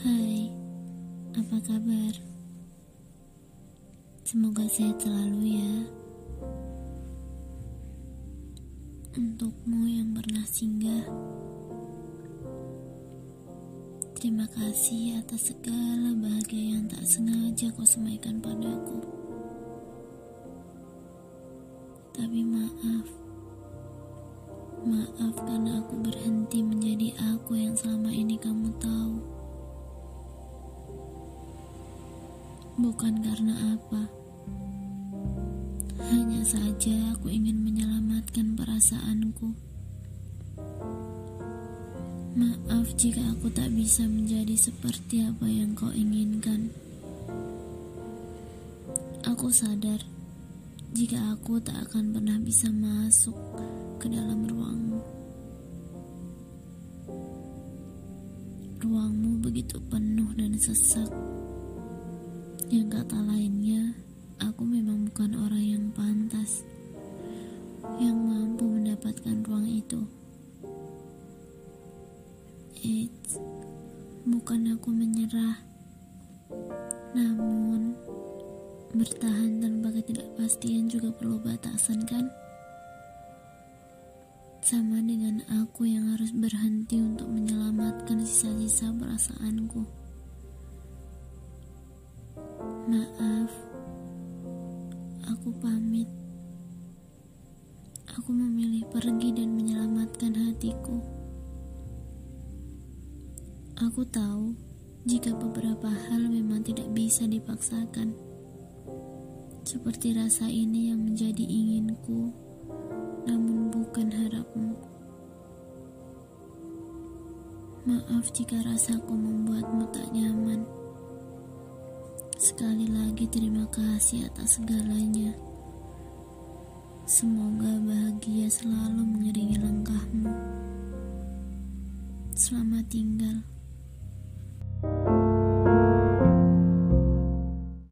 Apa kabar? Semoga sehat selalu ya. Untukmu yang pernah singgah, terima kasih atas segala bahagia yang tak sengaja kau semaikan padaku. Tapi maaf, maaf karena aku berhenti menjadi aku yang selama ini kamu tahu. Bukan karena apa. Hanya saja aku ingin menyelamatkan perasaanku. Maaf jika aku tak bisa menjadi seperti apa yang kau inginkan. Aku sadar jika aku tak akan pernah bisa masuk ke dalam ruangmu. Ruangmu begitu penuh dan sesak. Yang kata lainnya, aku memang bukan orang yang pantas yang mampu mendapatkan ruang itu. Eits, bukan aku menyerah, namun bertahan tanpa ketidakpastian juga perlu batasan kan? Sama dengan aku yang harus berhenti untuk menyelamatkan sisa-sisa perasaanku. Maaf, aku pamit. Aku memilih pergi dan menyelamatkan hatiku. Aku tahu jika beberapa hal memang tidak bisa dipaksakan, seperti rasa ini yang menjadi inginku, namun bukan harapmu. Maaf jika rasaku membuatmu. Sekali lagi terima kasih atas segalanya. Semoga bahagia selalu mengiringi langkahmu. Selamat tinggal.